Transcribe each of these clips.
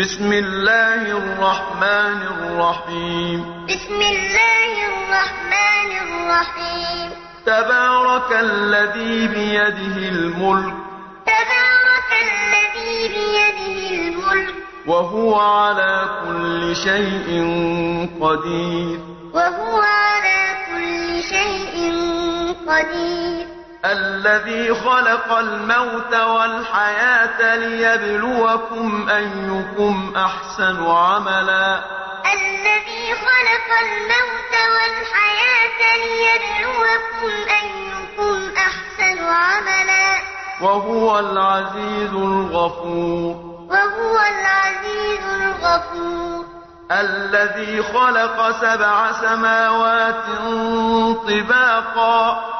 بسم الله الرحمن الرحيم. بسم الله الرحمن الرحيم. تبارك الذي بيده الملك تبارك الذي بيده الملك وهو على كل شيء قدير. وهو على كل شيء قدير. الذي خلق الموت والحياة ليبلوكم أيكم أحسن عملا. الذي خلق الموت والحياة ليبلوكم أيكم أحسن عملا. وهو العزيز الغفور. وهو العزيز الغفور. الذي خلق سبع سماوات طباقا.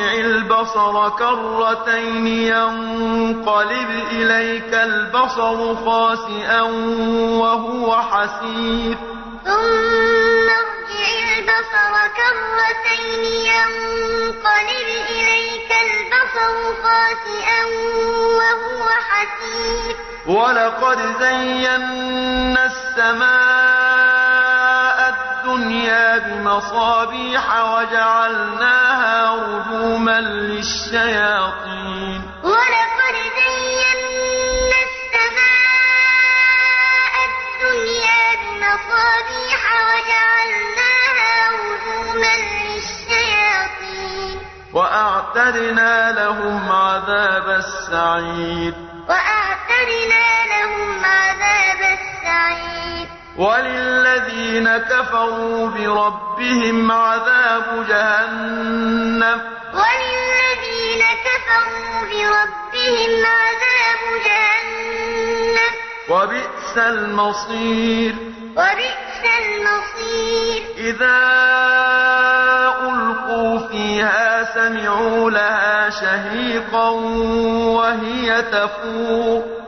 ارجع البصر كرتين ينقلب إليك البصر خاسئا وهو حسير. ثم ارجع البصر كرتين ينقلب إليك البصر خاسئا وهو حسير. ولقد زينا السماء الدنيا بمصابيح وجعلناها رجوما للشياطين. ولقد زينا السماء الدنيا بمصابيح وجعلناها رجوما للشياطين. وأعتدنا لهم عذاب السعير. وللذين كفروا بربهم عذاب جهنم. وللذين كفروا بربهم عذاب جهنم. وبئس المصير. وبئس المصير. إذا ألقوا فيها سمعوا لها شهيقا وهي تفور.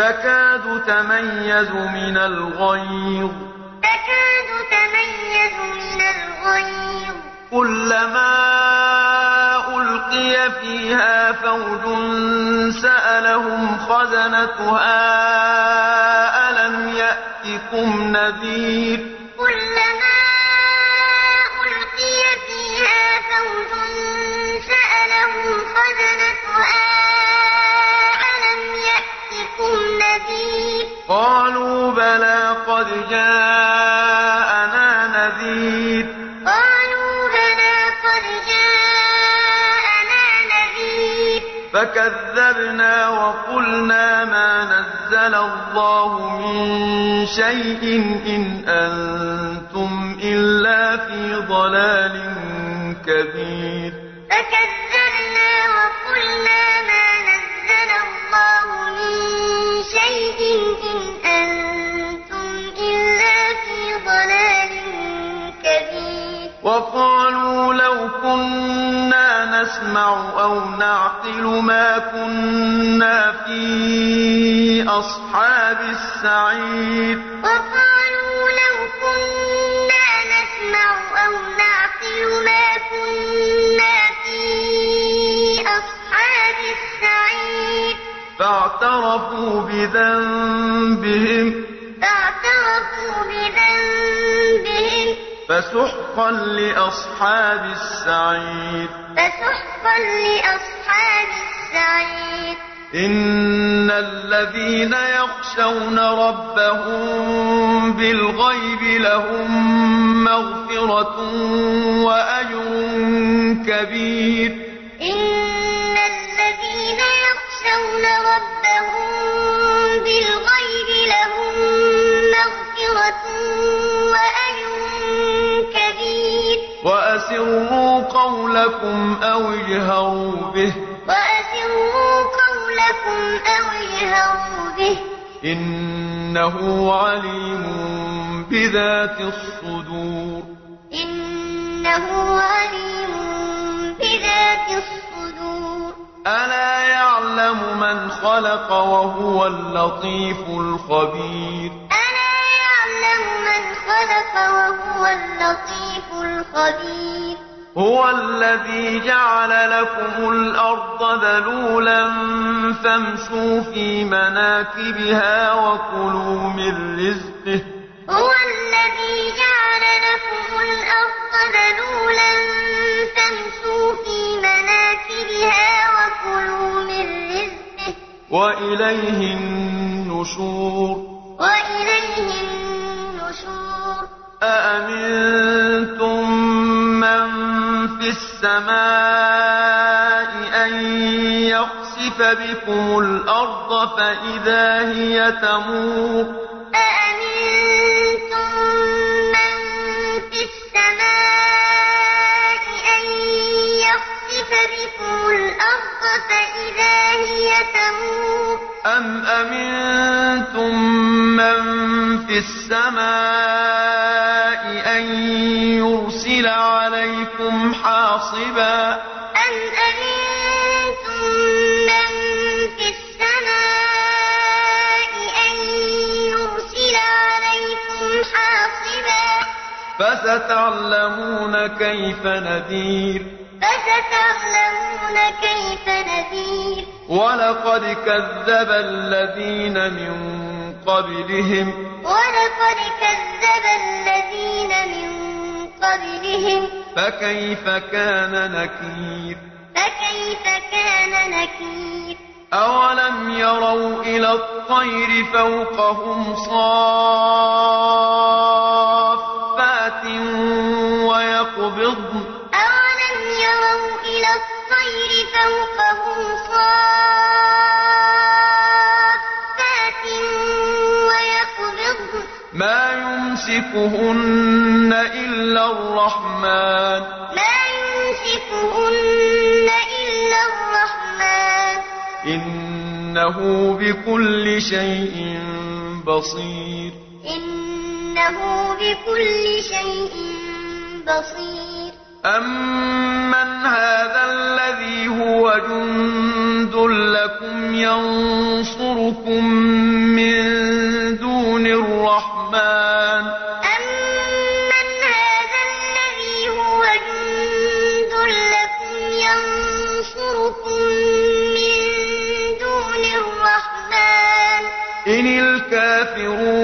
تكاد تميز من الغيظ. تكاد تميز من الغيظ. كلما ألقي فيها فوج سألهم خزنتها ألم يأتكم نذير؟ فكذبنا وقلنا ما نزل الله من شيء إن أنتم إلا في ضلال كبير. فكذبنا وقلنا ما نزل الله من شيء إن نسمع أو نعقل ما كنا في أصحاب السعير. وقالوا لو كنا نسمع أو نعقل ما كنا في أصحاب السعير. فاعترفوا بذنبهم. فاعترفوا بذنبهم. فسحقا لأصحاب السعير. فسحقا لأصحاب السعير. إن الذين يخشون ربهم بالغيب لهم مغفرة وأجر كبير. وأسروا قولكم أو اجهروا به. وأسروا قولكم أو اجهروا به. إنه عليم بذات الصدور. إنه عليم بذات الصدور. ألا يعلم من خلق وهو اللطيف الخبير. اللطيف الخبير. هو الذي جعل لكم الأرض ذلولا فامشوا في مناكبها وكلوا من رزقه. هو الذي جعل لكم الأرض ذلولا فامشوا في مناكبها وكلوا من رزقه. وإليه النشور. وإليه النشور أأمنتم من في السماء أن يخسف بكم الأرض فإذا هي تمور أأمنتم من في السماء أن يخسف بكم الأرض فإذا هي تمور أم أمنتم من في السماء حاصبا أم أمنتم من في السماء أن يرسل عليكم حاصبا فستعلمون كيف نذير فستعلمون كيف نذير ولقد كذب الذين من قبلهم ولقد كذب الذين من قبلهم فكيف كان نكير؟ فكيف كان نكير؟ أولم يروا إلى الطير فوقهم صافات ويقبضن ما يمسكهن إلا الرحمن. ما يمسكهن إلا الرحمن. إنه بكل شيء بصير. إنه بكل شيء بصير. أمن هذا الذي هو جند لكم ينصركم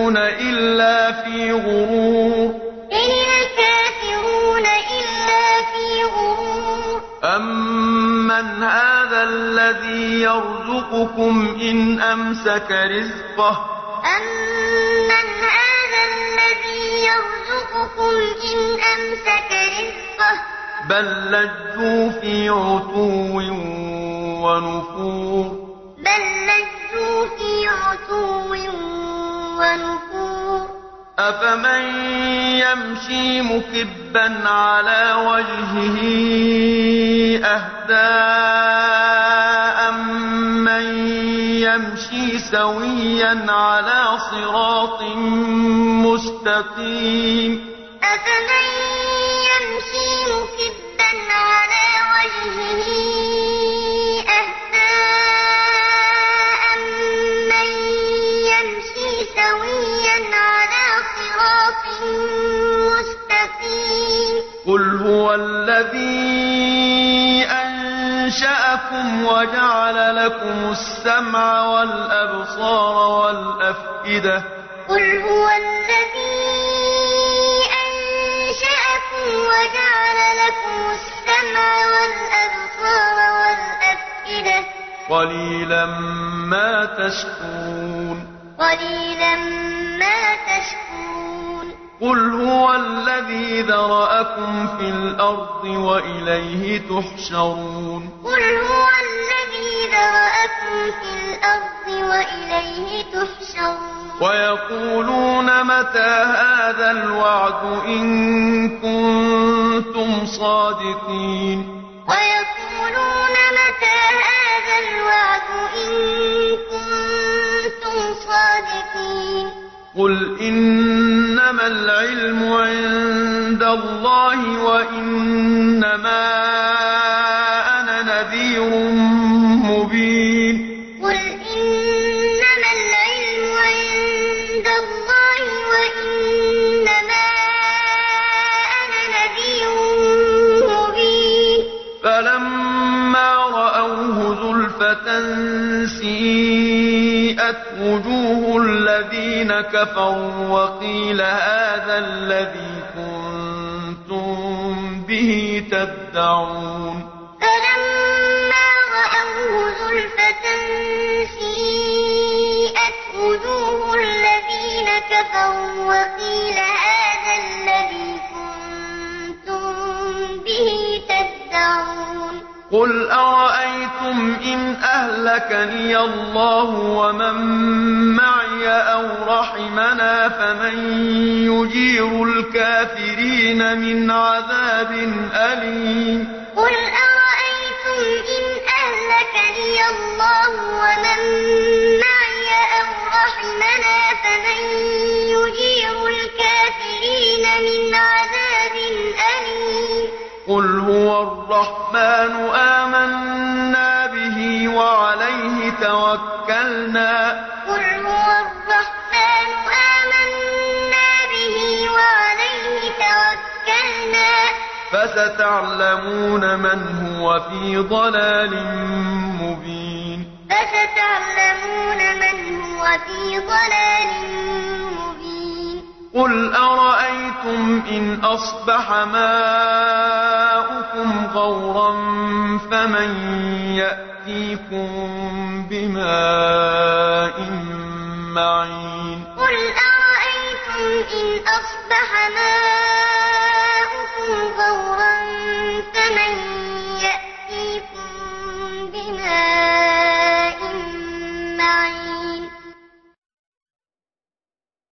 الكافرون إلا في غرور إن الكافرون إلا في غرور أمن هذا الذي يرزقكم إن أمسك رزقه أمن هذا الذي يرزقكم إن أمسك رزقه بل لجوا في عتو ونفور بل لجوا في عتو ونفور أفمن يمشي مكبا على وجهه أهدى أمن يمشي سويا على صراط مستقيم أفمن يمشي مكبا على وجهه وجعل لكم السمع والأبصار والأفئدة. قل هو الذي أنشأكم وجعل لكم السمع والأبصار والأفئدة. قليلا ما تشكرون. قليلا ما تشكرون. قل هو الذي ذرأكم في الأرض وإليه تحشرون. قل هو في الأرض وإليه تحشرون. ويقولون متى هذا الوعد إن كنتم صادقين؟ ويقولون متى هذا الوعد إن كنتم صادقين؟ قل إنما العلم عند الله وإنما فلما رأوه زلفة سيئت وجوه الذين كفروا وقيل هذا الذي كنتم به تدعون. فلما رأوه زلفة سيئت وجوه الذين كفروا وقيل قل أرأيتم إن أهلكني الله ومن معي أو رحمنا فمن يجير الكافرين من عذاب أليم قل أرأيتم إن أهلكني الله ومن قل هو الرحمن آمنا به وعليه توكلنا قل هو الرحمن آمنا به وعليه توكلنا فستعلمون من هو في ضلال مبين فستعلمون من هو في ضلال مبين قل أرأيتم إن أصبح ماؤكم غورا فمن يأتيكم بماء معين قل أرأيتم إن أصبح ماؤكم